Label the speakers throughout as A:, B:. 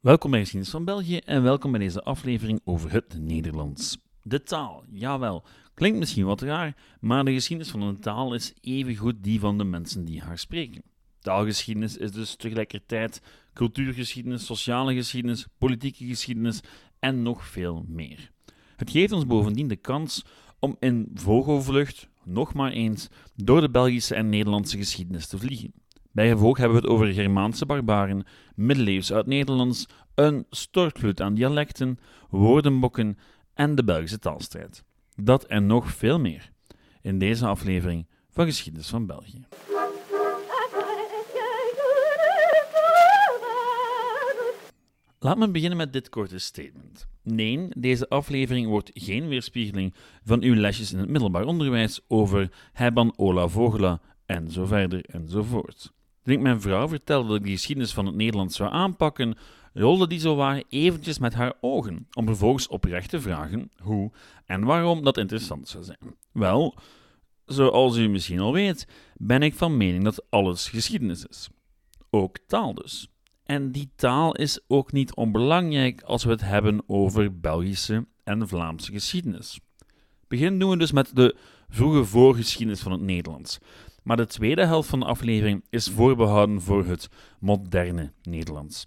A: Welkom bij Geschiedenis van België en welkom bij deze aflevering over het Nederlands. De taal, jawel, klinkt misschien wat raar, maar de geschiedenis van een taal is evengoed die van de mensen die haar spreken. Taalgeschiedenis is dus tegelijkertijd cultuurgeschiedenis, sociale geschiedenis, politieke geschiedenis en nog veel meer. Het geeft ons bovendien de kans om in vogelvlucht nog maar eens door de Belgische en Nederlandse geschiedenis te vliegen. Bij gevolg hebben we het over Germaanse barbaren, middeleeuws uit Nederlands, een stortvloed aan dialecten, woordenbokken en de Belgische taalstrijd. Dat en nog veel meer in deze aflevering van Geschiedenis van België. Laat me beginnen met dit korte statement. Nee, deze aflevering wordt geen weerspiegeling van uw lesjes in het middelbaar onderwijs over Hebban Ola Vogela en zo verder enzovoort. Toen mijn vrouw vertelde dat ik de geschiedenis van het Nederlands zou aanpakken, rolde die zowaar eventjes met haar ogen, om vervolgens oprecht te vragen hoe en waarom dat interessant zou zijn. Wel, zoals u misschien al weet, ben ik van mening dat alles geschiedenis is. Ook taal dus. En die taal is ook niet onbelangrijk als we het hebben over Belgische en Vlaamse geschiedenis. Begin doen we dus met de vroege voorgeschiedenis van het Nederlands. Maar de tweede helft van de aflevering is voorbehouden voor het moderne Nederlands.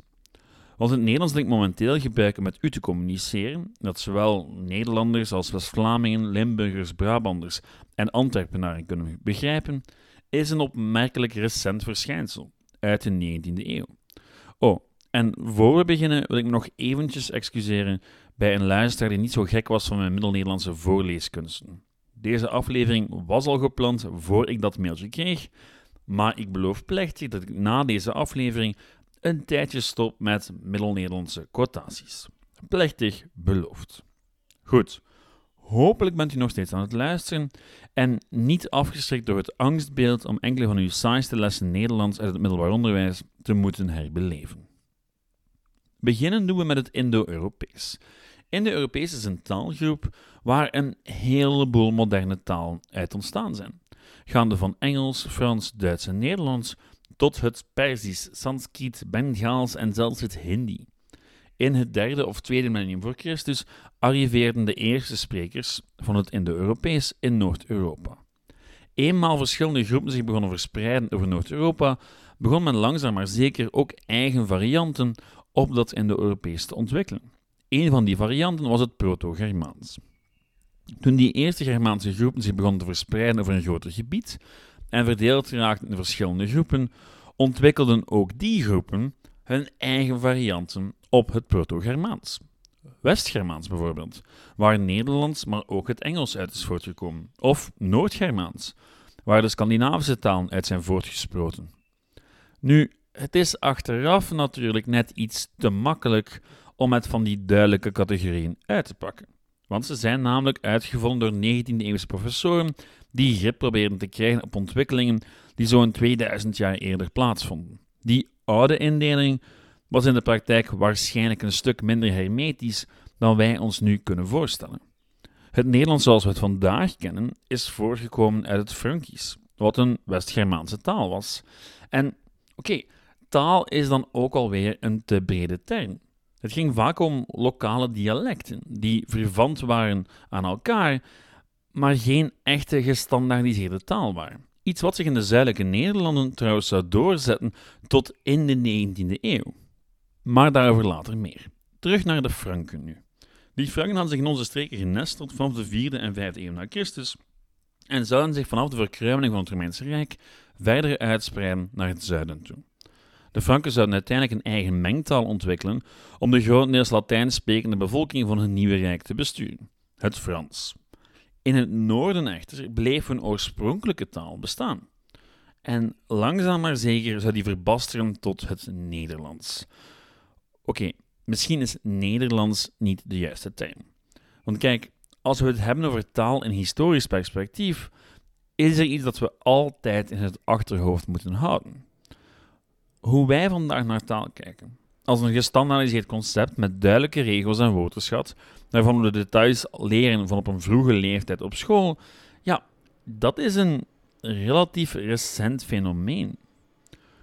A: Want het Nederlands dat ik momenteel gebruik om met u te communiceren, dat zowel Nederlanders als West-Vlamingen, Limburgers, Brabanders en Antwerpenaren kunnen begrijpen, is een opmerkelijk recent verschijnsel uit de 19e eeuw. Oh, en voor we beginnen wil ik me nog eventjes excuseren bij een luisteraar die niet zo gek was van mijn Middel-Nederlandse voorleeskunsten. Deze aflevering was al gepland voor ik dat mailtje kreeg, maar ik beloof plechtig dat ik na deze aflevering een tijdje stop met Middel-Nederlandse quotaties. Plechtig beloofd. Goed, hopelijk bent u nog steeds aan het luisteren en niet afgeschrikt door het angstbeeld om enkele van uw saaiste lessen Nederlands uit het middelbaar onderwijs te moeten herbeleven. Beginnen doen we met het Indo-Europees. Indo-Europees is een taalgroep waar een heleboel moderne talen uit ontstaan zijn. Gaande van Engels, Frans, Duits en Nederlands tot het Perzisch, Sanskriet, Bengaals en zelfs het Hindi. In het derde of tweede millennium voor Christus arriveerden de eerste sprekers van het Indo-Europees in Noord-Europa. Eenmaal verschillende groepen zich begonnen verspreiden over Noord-Europa, begon men langzaam maar zeker ook eigen varianten op dat Indo-Europees te ontwikkelen. Een van die varianten was het Proto-Germaans. Toen die eerste Germaanse groepen zich begonnen te verspreiden over een groter gebied en verdeeld raakten in verschillende groepen, ontwikkelden ook die groepen hun eigen varianten op het Proto-Germaans. West-Germaans bijvoorbeeld, waar Nederlands, maar ook het Engels uit is voortgekomen, of Noord-Germaans, waar de Scandinavische talen uit zijn voortgesproten. Nu, het is achteraf natuurlijk net iets te makkelijk om het van die duidelijke categorieën uit te pakken. Want ze zijn namelijk uitgevonden door 19e-eeuwse professoren die grip probeerden te krijgen op ontwikkelingen die zo'n 2000 jaar eerder plaatsvonden. Die oude indeling was in de praktijk waarschijnlijk een stuk minder hermetisch dan wij ons nu kunnen voorstellen. Het Nederlands zoals we het vandaag kennen is voorgekomen uit het Frankisch, wat een West-Germaanse taal was. En oké, taal is dan ook alweer een te brede term. Het ging vaak om lokale dialecten die verwant waren aan elkaar, maar geen echte gestandaardiseerde taal waren. Iets wat zich in de zuidelijke Nederlanden trouwens zou doorzetten tot in de 19e eeuw. Maar daarover later meer. Terug naar de Franken nu. Die Franken hadden zich in onze streken genesteld vanaf de 4e en 5e eeuw na Christus en zouden zich vanaf de verkruimeling van het Romeinse Rijk verder uitspreiden naar het zuiden toe. De Franken zouden uiteindelijk een eigen mengtaal ontwikkelen om de grotendeels Latijn sprekende bevolking van hun nieuwe rijk te besturen: het Frans. In het noorden echter bleef hun oorspronkelijke taal bestaan. En langzaam maar zeker zou die verbasteren tot het Nederlands. Oké, misschien is Nederlands niet de juiste term. Want kijk, als we het hebben over taal in historisch perspectief, is er iets dat we altijd in het achterhoofd moeten houden hoe wij vandaag naar taal kijken. Als een gestandaardiseerd concept met duidelijke regels en woordenschat, waarvan we de details leren van op een vroege leeftijd op school, ja, dat is een relatief recent fenomeen.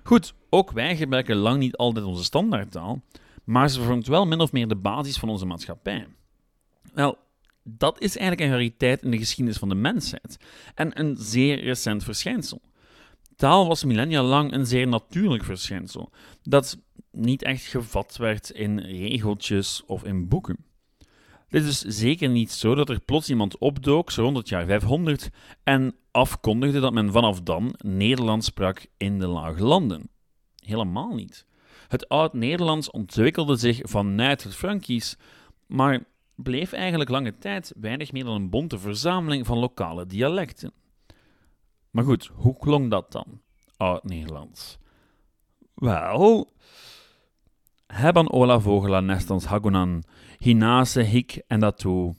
A: Goed, ook wij gebruiken lang niet altijd onze standaardtaal, maar ze vormt wel min of meer de basis van onze maatschappij. Wel, dat is eigenlijk een rariteit in de geschiedenis van de mensheid en een zeer recent verschijnsel. Taal was millennia lang een zeer natuurlijk verschijnsel, dat niet echt gevat werd in regeltjes of in boeken. Dit is zeker niet zo dat er plots iemand opdook, zo rond het jaar 500, en afkondigde dat men vanaf dan Nederlands sprak in de Lage Landen. Helemaal niet. Het Oud-Nederlands ontwikkelde zich vanuit het Frankisch, maar bleef eigenlijk lange tijd weinig meer dan een bonte verzameling van lokale dialecten. Maar goed, hoe klonk dat dan, Oud-Nederlands? Wel, hebben Ola Vogela nestans hagunan, hinase hik en datu,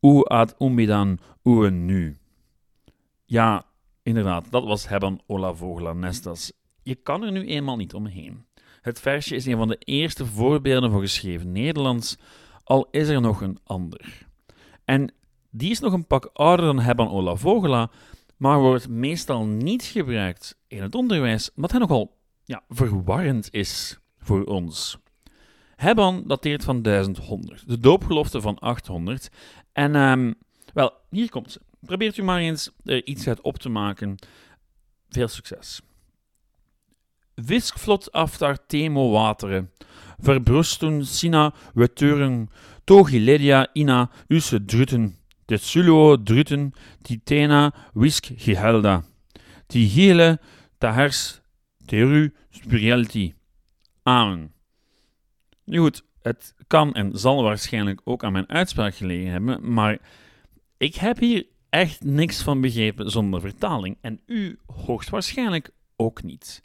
A: u ad umbidan ue nu. Ja, inderdaad, dat was hebben Ola Vogela nestas. Je kan er nu eenmaal niet omheen. Het versje is een van de eerste voorbeelden van geschreven Nederlands, al is er nog een ander. En die is nog een pak ouder dan Hebban Ola Vogela, maar wordt meestal niet gebruikt in het onderwijs, omdat hij nogal ja, verwarrend is voor ons. Hebban dateert van 1100, de doopgelofte van 800. En um, wel, hier komt ze. Probeert u maar eens er iets uit op te maken. Veel succes. Viskvlot aftar temo wateren, verbrusten sina weturen, togiledia ina use druten, tetsulo druten, titena wisk gehelda, tigile tahers teru spirialti. Amen. Nu goed, het kan en zal waarschijnlijk ook aan mijn uitspraak gelegen hebben, maar ik heb hier echt niks van begrepen zonder vertaling en u hoogstwaarschijnlijk ook niet.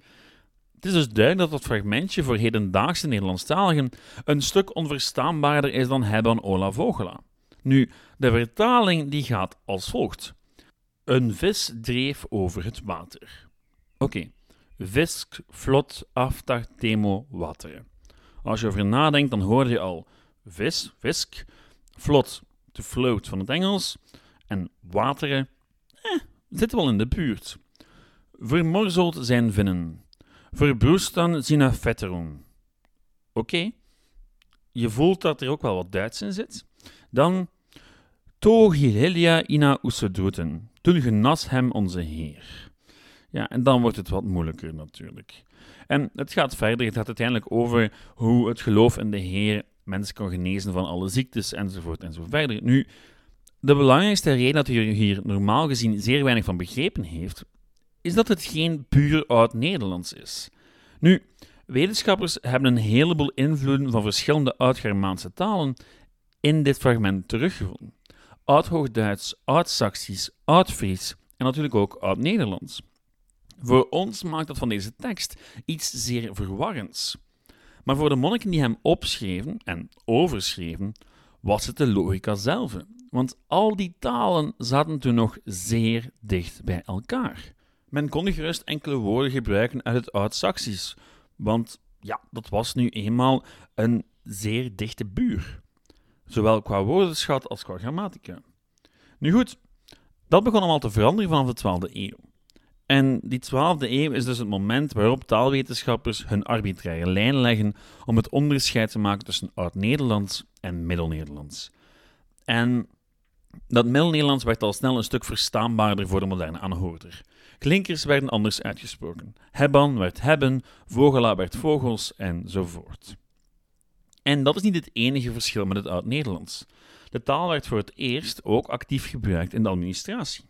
A: Het is dus duidelijk dat dat fragmentje voor hedendaagse Nederlandstaligen een stuk onverstaanbaarder is dan Hebban Ola Vogela. Nu, de vertaling die gaat als volgt. Een vis dreef over het water. Oké, okay. visk vlot aftar temo wateren. Als je erover nadenkt, dan hoor je al vis, visk, vlot, de float van het Engels, en wateren, eh, zitten wel in de buurt. Vermorzeld zijn vinnen. Verbroestan sina vetteron. Oké, je voelt dat er ook wel wat Duits in zit. Dan Togilelia ina usedroeten. Toen genas hem onze Heer. Ja, en dan wordt het wat moeilijker natuurlijk. En het gaat verder. Het gaat uiteindelijk over hoe het geloof in de Heer mensen kan genezen van alle ziektes enzovoort enzovoort. Nu, de belangrijkste reden dat u hier normaal gezien zeer weinig van begrepen heeft, is dat het geen puur oud-Nederlands is. Nu, wetenschappers hebben een heleboel invloeden van verschillende oud-Germaanse talen in dit fragment teruggevonden. Oud-Hoogduits, Oud-Saxisch, Oud-Fries en natuurlijk ook Oud-Nederlands. Voor ons maakt dat van deze tekst iets zeer verwarrends. Maar voor de monniken die hem opschreven en overschreven, was het de logica zelf. Want al die talen zaten toen nog zeer dicht bij elkaar. Men kon gerust enkele woorden gebruiken uit het Oud-Saxisch, want ja, dat was nu eenmaal een zeer dichte buur. Zowel qua woordenschat als qua grammatica. Nu goed, dat begon allemaal te veranderen vanaf de 12e eeuw. En die 12e eeuw is dus het moment waarop taalwetenschappers hun arbitraire lijn leggen om het onderscheid te maken tussen Oud-Nederlands en Middel-Nederlands. En dat Middel-Nederlands werd al snel een stuk verstaanbaarder voor de moderne aanhoorder. Klinkers werden anders uitgesproken. Hebban werd hebben, vogela werd vogels enzovoort. En dat is niet het enige verschil met het Oud-Nederlands. De taal werd voor het eerst ook actief gebruikt in de administratie.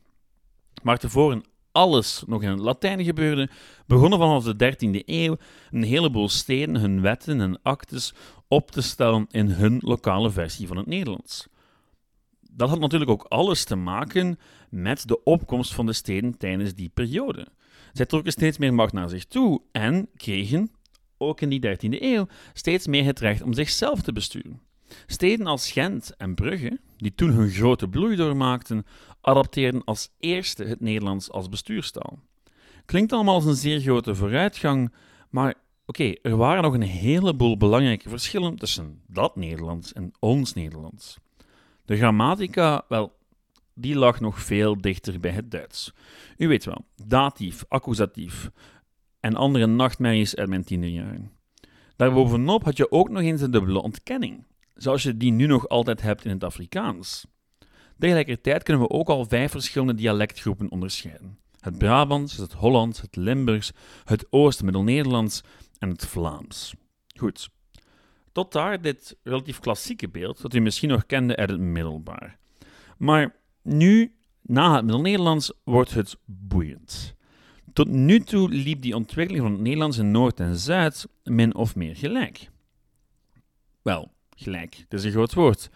A: Maar tevoren alles nog in het Latijn gebeurde, begonnen vanaf de 13e eeuw een heleboel steden hun wetten en actes op te stellen in hun lokale versie van het Nederlands. Dat had natuurlijk ook alles te maken met de opkomst van de steden tijdens die periode. Zij trokken steeds meer macht naar zich toe en kregen, ook in die 13e eeuw, steeds meer het recht om zichzelf te besturen. Steden als Gent en Brugge, die toen hun grote bloei doormaakten, adapteerden als eerste het Nederlands als bestuurstaal. Klinkt allemaal als een zeer grote vooruitgang, maar oké, er waren nog een heleboel belangrijke verschillen tussen dat Nederlands en ons Nederlands. De grammatica, wel, die lag nog veel dichter bij het Duits. U weet wel, datief, accusatief en andere nachtmerries uit mijn tienerjaren. Daarbovenop had je ook nog eens een dubbele ontkenning, zoals je die nu nog altijd hebt in het Afrikaans. Tegelijkertijd kunnen we ook al vijf verschillende dialectgroepen onderscheiden. Het Brabants, het Hollands, het Limburgs, het Oost-Middel-Nederlands en het Vlaams. Goed. Tot daar dit relatief klassieke beeld, dat u misschien nog kende uit het middelbaar. Maar nu, na het Middel-Nederlands, wordt het boeiend. Tot nu toe liep die ontwikkeling van het Nederlands in Noord en Zuid min of meer gelijk. Wel, gelijk, het is een groot woord.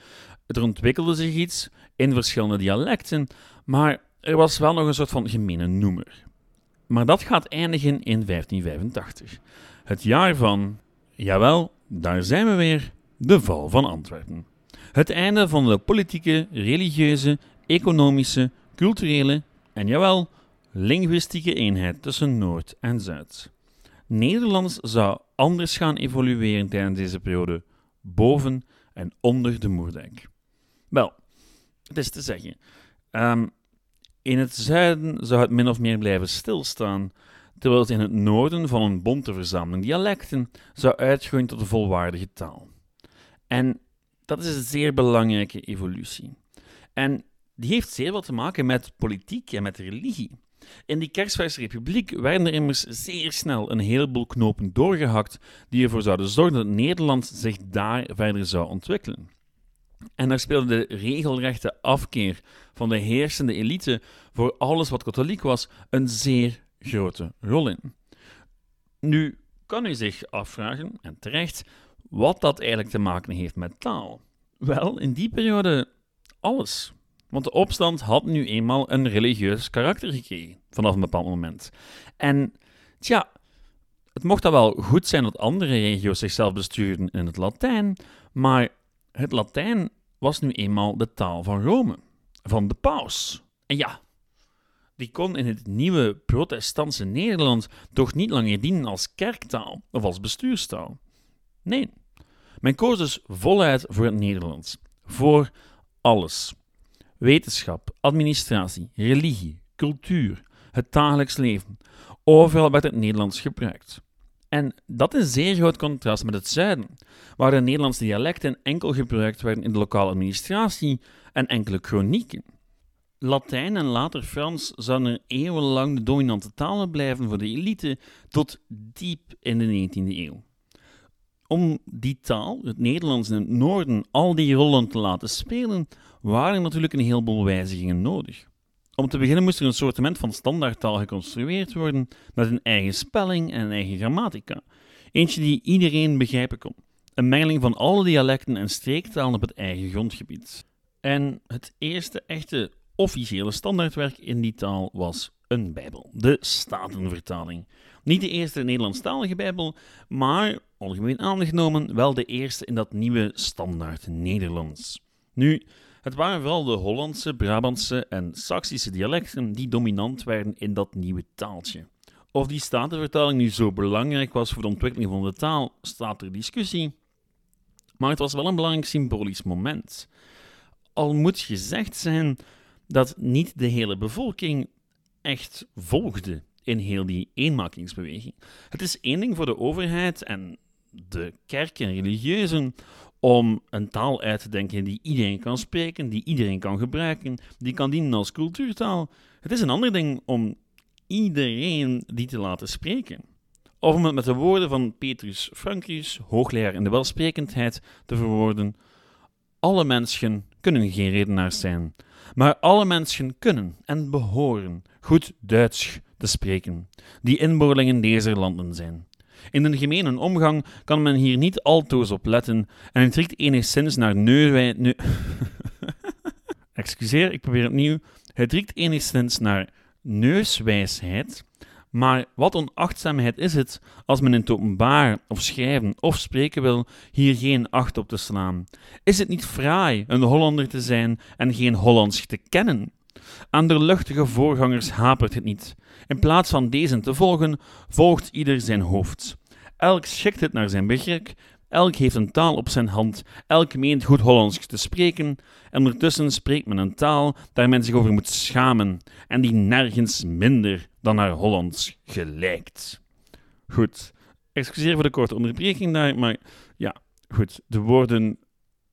A: Er ontwikkelde zich iets in verschillende dialecten, maar er was wel nog een soort van gemene noemer. Maar dat gaat eindigen in 1585. Het jaar van, jawel, daar zijn we weer, de val van Antwerpen. Het einde van de politieke, religieuze, economische, culturele en jawel, linguïstieke eenheid tussen Noord en Zuid. Nederlands zou anders gaan evolueren tijdens deze periode, boven en onder de Moerdijk. Wel, het is te zeggen, ehm, in het zuiden zou het min of meer blijven stilstaan, terwijl het in het noorden van een bonte verzameling dialecten zou uitgroeien tot een volwaardige taal. En dat is een zeer belangrijke evolutie. En die heeft zeer wat te maken met politiek en met religie. In die Kersverse Republiek werden er immers zeer snel een heleboel knopen doorgehakt die ervoor zouden zorgen dat Nederland zich daar verder zou ontwikkelen. En daar speelde de regelrechte afkeer van de heersende elite voor alles wat katholiek was een zeer grote rol in. Nu kan u zich afvragen, en terecht, wat dat eigenlijk te maken heeft met taal. Wel, in die periode alles. Want de opstand had nu eenmaal een religieus karakter gekregen, vanaf een bepaald moment. En, tja, het mocht dan wel goed zijn dat andere regio's zichzelf bestuurden in het Latijn, maar het Latijn was nu eenmaal de taal van Rome, van de paus. En ja, die kon in het nieuwe protestantse Nederland toch niet langer dienen als kerktaal of als bestuurstaal. Nee, men koos dus voluit voor het Nederlands, voor alles. Wetenschap, administratie, religie, cultuur, het dagelijks leven. Overal werd het Nederlands gebruikt. En dat is zeer groot contrast met het zuiden, waar de Nederlandse dialecten enkel gebruikt werden in de lokale administratie en enkele chronieken. Latijn en later Frans zouden eeuwenlang de dominante talen blijven voor de elite tot diep in de 19e eeuw. Om die taal, het Nederlands in het noorden, al die rollen te laten spelen, waren natuurlijk een heleboel wijzigingen nodig. Om te beginnen moest er een soortement van standaardtaal geconstrueerd worden met een eigen spelling en een eigen grammatica. Eentje die iedereen begrijpen kon. Een mengeling van alle dialecten en streektalen op het eigen grondgebied. En het eerste echte officiële standaardwerk in die taal was een Bijbel, de Statenvertaling. Niet de eerste Nederlandstalige Bijbel, maar, algemeen aangenomen, wel de eerste in dat nieuwe standaard Nederlands. Nu, het waren vooral de Hollandse, Brabantse en Saksische dialecten die dominant werden in dat nieuwe taaltje. Of die statenvertaling nu zo belangrijk was voor de ontwikkeling van de taal, staat ter discussie. Maar het was wel een belangrijk symbolisch moment. Al moet gezegd zijn dat niet de hele bevolking echt volgde in heel die eenmakingsbeweging. Het is één ding voor de overheid en de kerk en religieuzen om een taal uit te denken die iedereen kan spreken, die iedereen kan gebruiken, die kan dienen als cultuurtaal. Het is een ander ding om iedereen die te laten spreken. Of om het met de woorden van Petrus Frankius, hoogleraar in de welsprekendheid, te verwoorden: Alle mensen kunnen geen redenaars zijn, maar alle mensen kunnen en behoren goed Duits te spreken, die inboorlingen deze landen zijn. In de gemene omgang kan men hier niet altoos op letten en het riekt enigszins naar neurwij... Ne Excuseer, ik probeer het opnieuw. Het riekt enigszins naar neuswijsheid, maar wat onachtzaamheid is het als men in het openbaar of schrijven of spreken wil hier geen acht op te slaan? Is het niet fraai een Hollander te zijn en geen Hollands te kennen? Aan de luchtige voorgangers hapert het niet. In plaats van deze te volgen, volgt ieder zijn hoofd. Elk schikt het naar zijn begrip, elk heeft een taal op zijn hand, elk meent goed Hollands te spreken, en ondertussen spreekt men een taal daar men zich over moet schamen, en die nergens minder dan naar Hollands gelijkt. Goed, excuseer voor de korte onderbreking daar, maar ja, goed. De woorden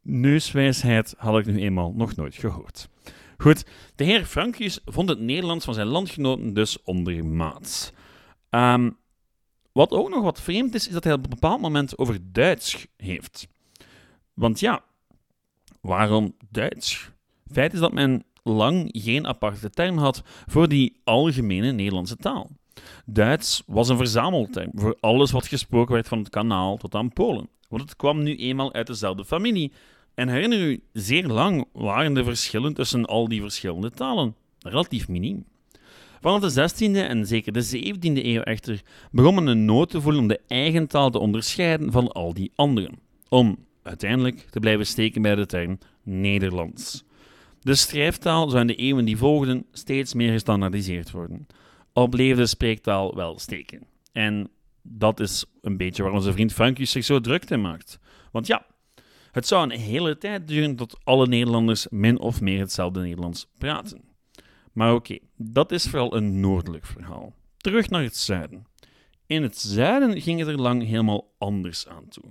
A: neuswijsheid had ik nu eenmaal nog nooit gehoord. Goed, de heer Frankius vond het Nederlands van zijn landgenoten dus ondermaats. Um, wat ook nog wat vreemd is, is dat hij op een bepaald moment over Duits heeft. Want ja, waarom Duits? Feit is dat men lang geen aparte term had voor die algemene Nederlandse taal. Duits was een verzamelterm voor alles wat gesproken werd van het kanaal tot aan Polen. Want het kwam nu eenmaal uit dezelfde familie. En herinner u, zeer lang waren de verschillen tussen al die verschillende talen relatief miniem. Vanaf de 16e en zeker de 17e eeuw echter begon men een nood te voelen om de eigen taal te onderscheiden van al die anderen. Om uiteindelijk te blijven steken bij de term Nederlands. De schrijftaal zou in de eeuwen die volgden steeds meer gestandaardiseerd worden. Al bleef de spreektaal wel steken. En dat is een beetje waar onze vriend Frankies zich zo druk in maakt. Want ja, het zou een hele tijd duren tot alle Nederlanders min of meer hetzelfde Nederlands praten. Maar oké, dat is vooral een noordelijk verhaal. Terug naar het zuiden. In het zuiden ging het er lang helemaal anders aan toe.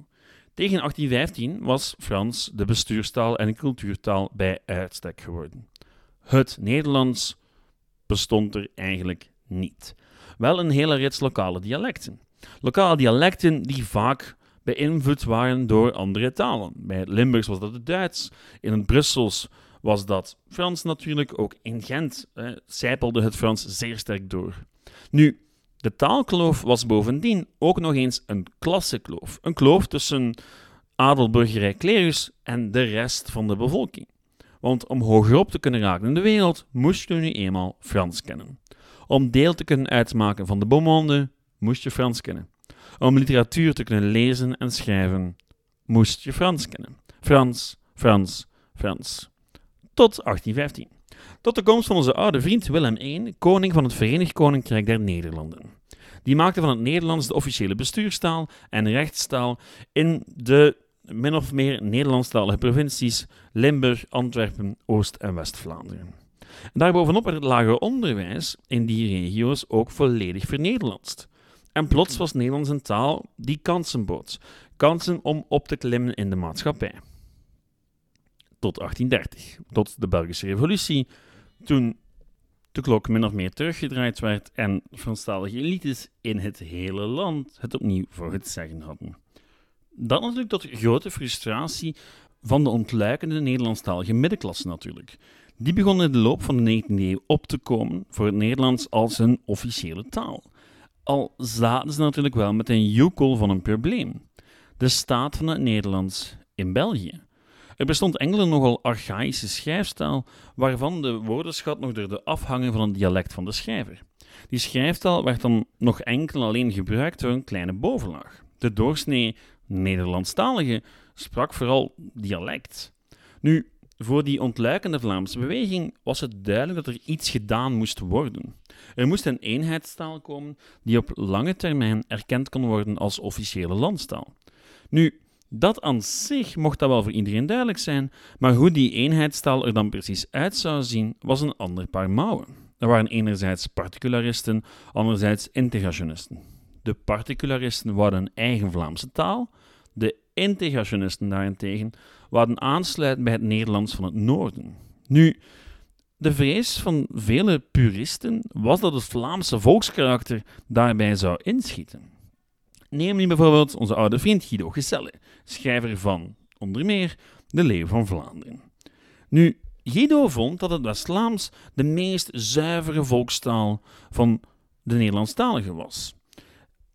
A: Tegen 1815 was Frans de bestuurstaal en cultuurtaal bij uitstek geworden. Het Nederlands bestond er eigenlijk niet. Wel een hele rits lokale dialecten. Lokale dialecten die vaak beïnvloed waren door andere talen. Bij het Limburgs was dat het Duits, in het Brussels was dat Frans natuurlijk. Ook in Gent zijpelde het Frans zeer sterk door. Nu, de taalkloof was bovendien ook nog eens een klassekloof. Een kloof tussen adelburgerij klerus en de rest van de bevolking. Want om hogerop te kunnen raken in de wereld, moest je nu eenmaal Frans kennen. Om deel te kunnen uitmaken van de beaumonde, moest je Frans kennen. Om literatuur te kunnen lezen en schrijven, moest je Frans kennen. Frans, Frans, Frans tot 1815. Tot de komst van onze oude vriend Willem I, koning van het Verenigd Koninkrijk der Nederlanden. Die maakte van het Nederlands de officiële bestuurstaal en rechtstaal in de min of meer Nederlandstalige provincies Limburg, Antwerpen, Oost- en West-Vlaanderen. Daarbovenop werd het lager onderwijs in die regio's ook volledig vernederlandst. En plots was Nederlands een taal die kansen bood. Kansen om op te klimmen in de maatschappij tot 1830, tot de Belgische Revolutie, toen de klok min of meer teruggedraaid werd en Franstalige elites in het hele land het opnieuw voor het zeggen hadden. Dat natuurlijk tot grote frustratie van de ontluikende Nederlandstalige middenklasse natuurlijk. Die begon in de loop van de 19e eeuw op te komen voor het Nederlands als een officiële taal. Al zaten ze natuurlijk wel met een joekel van een probleem. De staat van het Nederlands in België. Er bestond enkele nogal archaïsche schrijfstaal, waarvan de woordenschat nog door de afhangen van een dialect van de schrijver. Die schrijftaal werd dan nog enkel alleen gebruikt door een kleine bovenlaag. De doorsnee Nederlandstalige sprak vooral dialect. Nu, voor die ontluikende Vlaamse beweging was het duidelijk dat er iets gedaan moest worden. Er moest een eenheidstaal komen die op lange termijn erkend kon worden als officiële landstaal. Nu, dat aan zich mocht dat wel voor iedereen duidelijk zijn, maar hoe die eenheidstaal er dan precies uit zou zien, was een ander paar mouwen. Er waren enerzijds particularisten, anderzijds integrationisten. De particularisten hadden een eigen Vlaamse taal, de integrationisten daarentegen wilden aansluiten bij het Nederlands van het Noorden. Nu, de vrees van vele puristen was dat het Vlaamse volkskarakter daarbij zou inschieten. Neem nu bijvoorbeeld onze oude vriend Guido Gezelle, schrijver van, onder meer, De Leeuw van Vlaanderen. Nu, Guido vond dat het West-Vlaams de meest zuivere volkstaal van de Nederlandstalige was.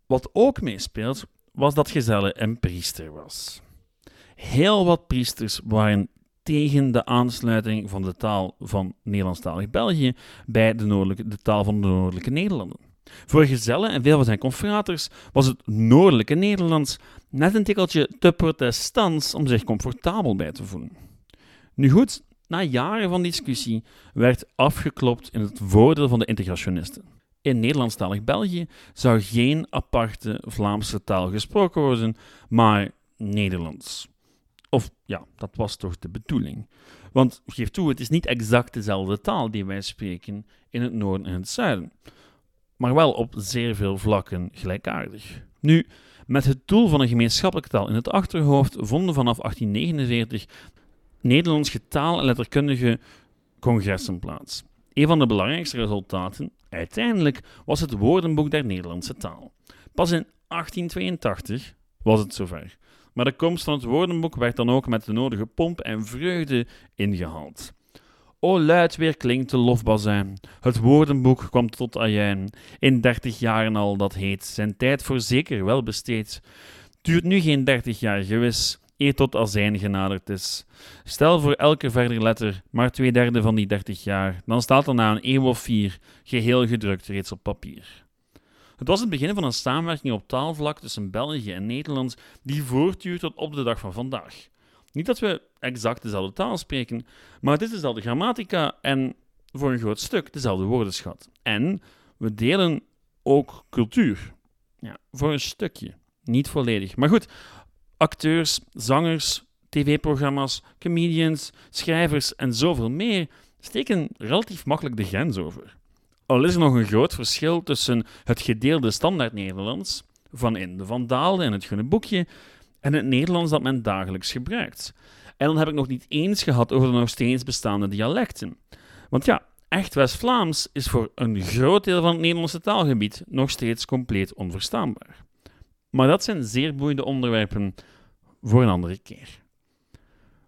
A: Wat ook meespeelt, was dat Gezelle een priester was. Heel wat priesters waren tegen de aansluiting van de taal van Nederlandstalig België bij de, noordelijke, de taal van de Noordelijke Nederlanden. Voor Gezellen en veel van zijn confraters was het noordelijke Nederlands net een tikkeltje te protestants om zich comfortabel bij te voelen. Nu goed, na jaren van discussie werd afgeklopt in het voordeel van de integrationisten. In Nederlandstalig België zou geen aparte Vlaamse taal gesproken worden, maar Nederlands. Of ja, dat was toch de bedoeling. Want geef toe, het is niet exact dezelfde taal die wij spreken in het noorden en het zuiden maar wel op zeer veel vlakken gelijkaardig. Nu, Met het doel van een gemeenschappelijke taal in het achterhoofd vonden vanaf 1849 Nederlands taal- en letterkundige congressen plaats. Een van de belangrijkste resultaten, uiteindelijk, was het Woordenboek der Nederlandse taal. Pas in 1882 was het zover. Maar de komst van het woordenboek werd dan ook met de nodige pomp en vreugde ingehaald. O luid weer klinkt de lofbazijn. Het woordenboek kwam tot ajuin. In dertig jaren al, dat heet, zijn tijd voorzeker wel besteed. Duurt nu geen dertig jaar gewis, eer tot azijn genaderd is. Stel voor elke verder letter maar twee derde van die dertig jaar, dan staat er na een eeuw of vier, geheel gedrukt reeds op papier. Het was het begin van een samenwerking op taalvlak tussen België en Nederland die voortduurt tot op de dag van vandaag. Niet dat we exact dezelfde taal spreken, maar het is dezelfde grammatica en voor een groot stuk dezelfde woordenschat. En we delen ook cultuur. Ja, voor een stukje. Niet volledig. Maar goed, acteurs, zangers, tv-programma's, comedians, schrijvers en zoveel meer steken relatief makkelijk de grens over. Al is er nog een groot verschil tussen het gedeelde standaard Nederlands van in de Vandalen en het Groene Boekje en het Nederlands dat men dagelijks gebruikt. En dan heb ik nog niet eens gehad over de nog steeds bestaande dialecten. Want ja, echt West-Vlaams is voor een groot deel van het Nederlandse taalgebied nog steeds compleet onverstaanbaar. Maar dat zijn zeer boeiende onderwerpen voor een andere keer.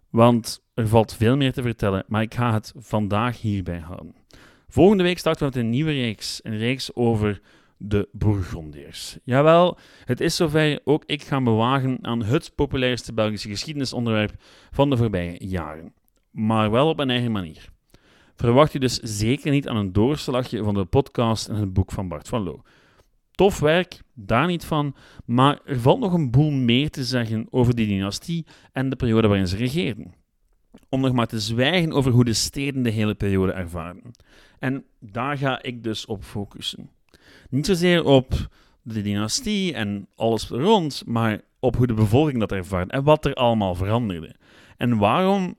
A: Want er valt veel meer te vertellen, maar ik ga het vandaag hierbij houden. Volgende week starten we met een nieuwe reeks. Een reeks over de Bourgondiërs. Jawel, het is zover. Ook ik ga me wagen aan het populairste Belgische geschiedenisonderwerp van de voorbije jaren. Maar wel op een eigen manier. Verwacht u dus zeker niet aan een doorslagje van de podcast en het boek van Bart van Loo. Tof werk, daar niet van, maar er valt nog een boel meer te zeggen over die dynastie en de periode waarin ze regeerden. Om nog maar te zwijgen over hoe de steden de hele periode ervaren. En daar ga ik dus op focussen. Niet zozeer op de dynastie en alles rond, maar op hoe de bevolking dat ervaart en wat er allemaal veranderde. En waarom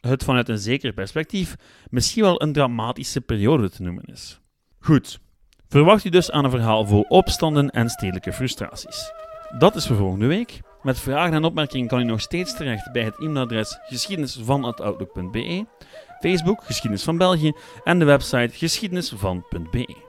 A: het vanuit een zeker perspectief misschien wel een dramatische periode te noemen is. Goed, verwacht u dus aan een verhaal vol opstanden en stedelijke frustraties. Dat is voor volgende week. Met vragen en opmerkingen kan u nog steeds terecht bij het e-mailadres geschiedenisvan.outlook.be, Facebook Geschiedenis van België en de website geschiedenisvan.be.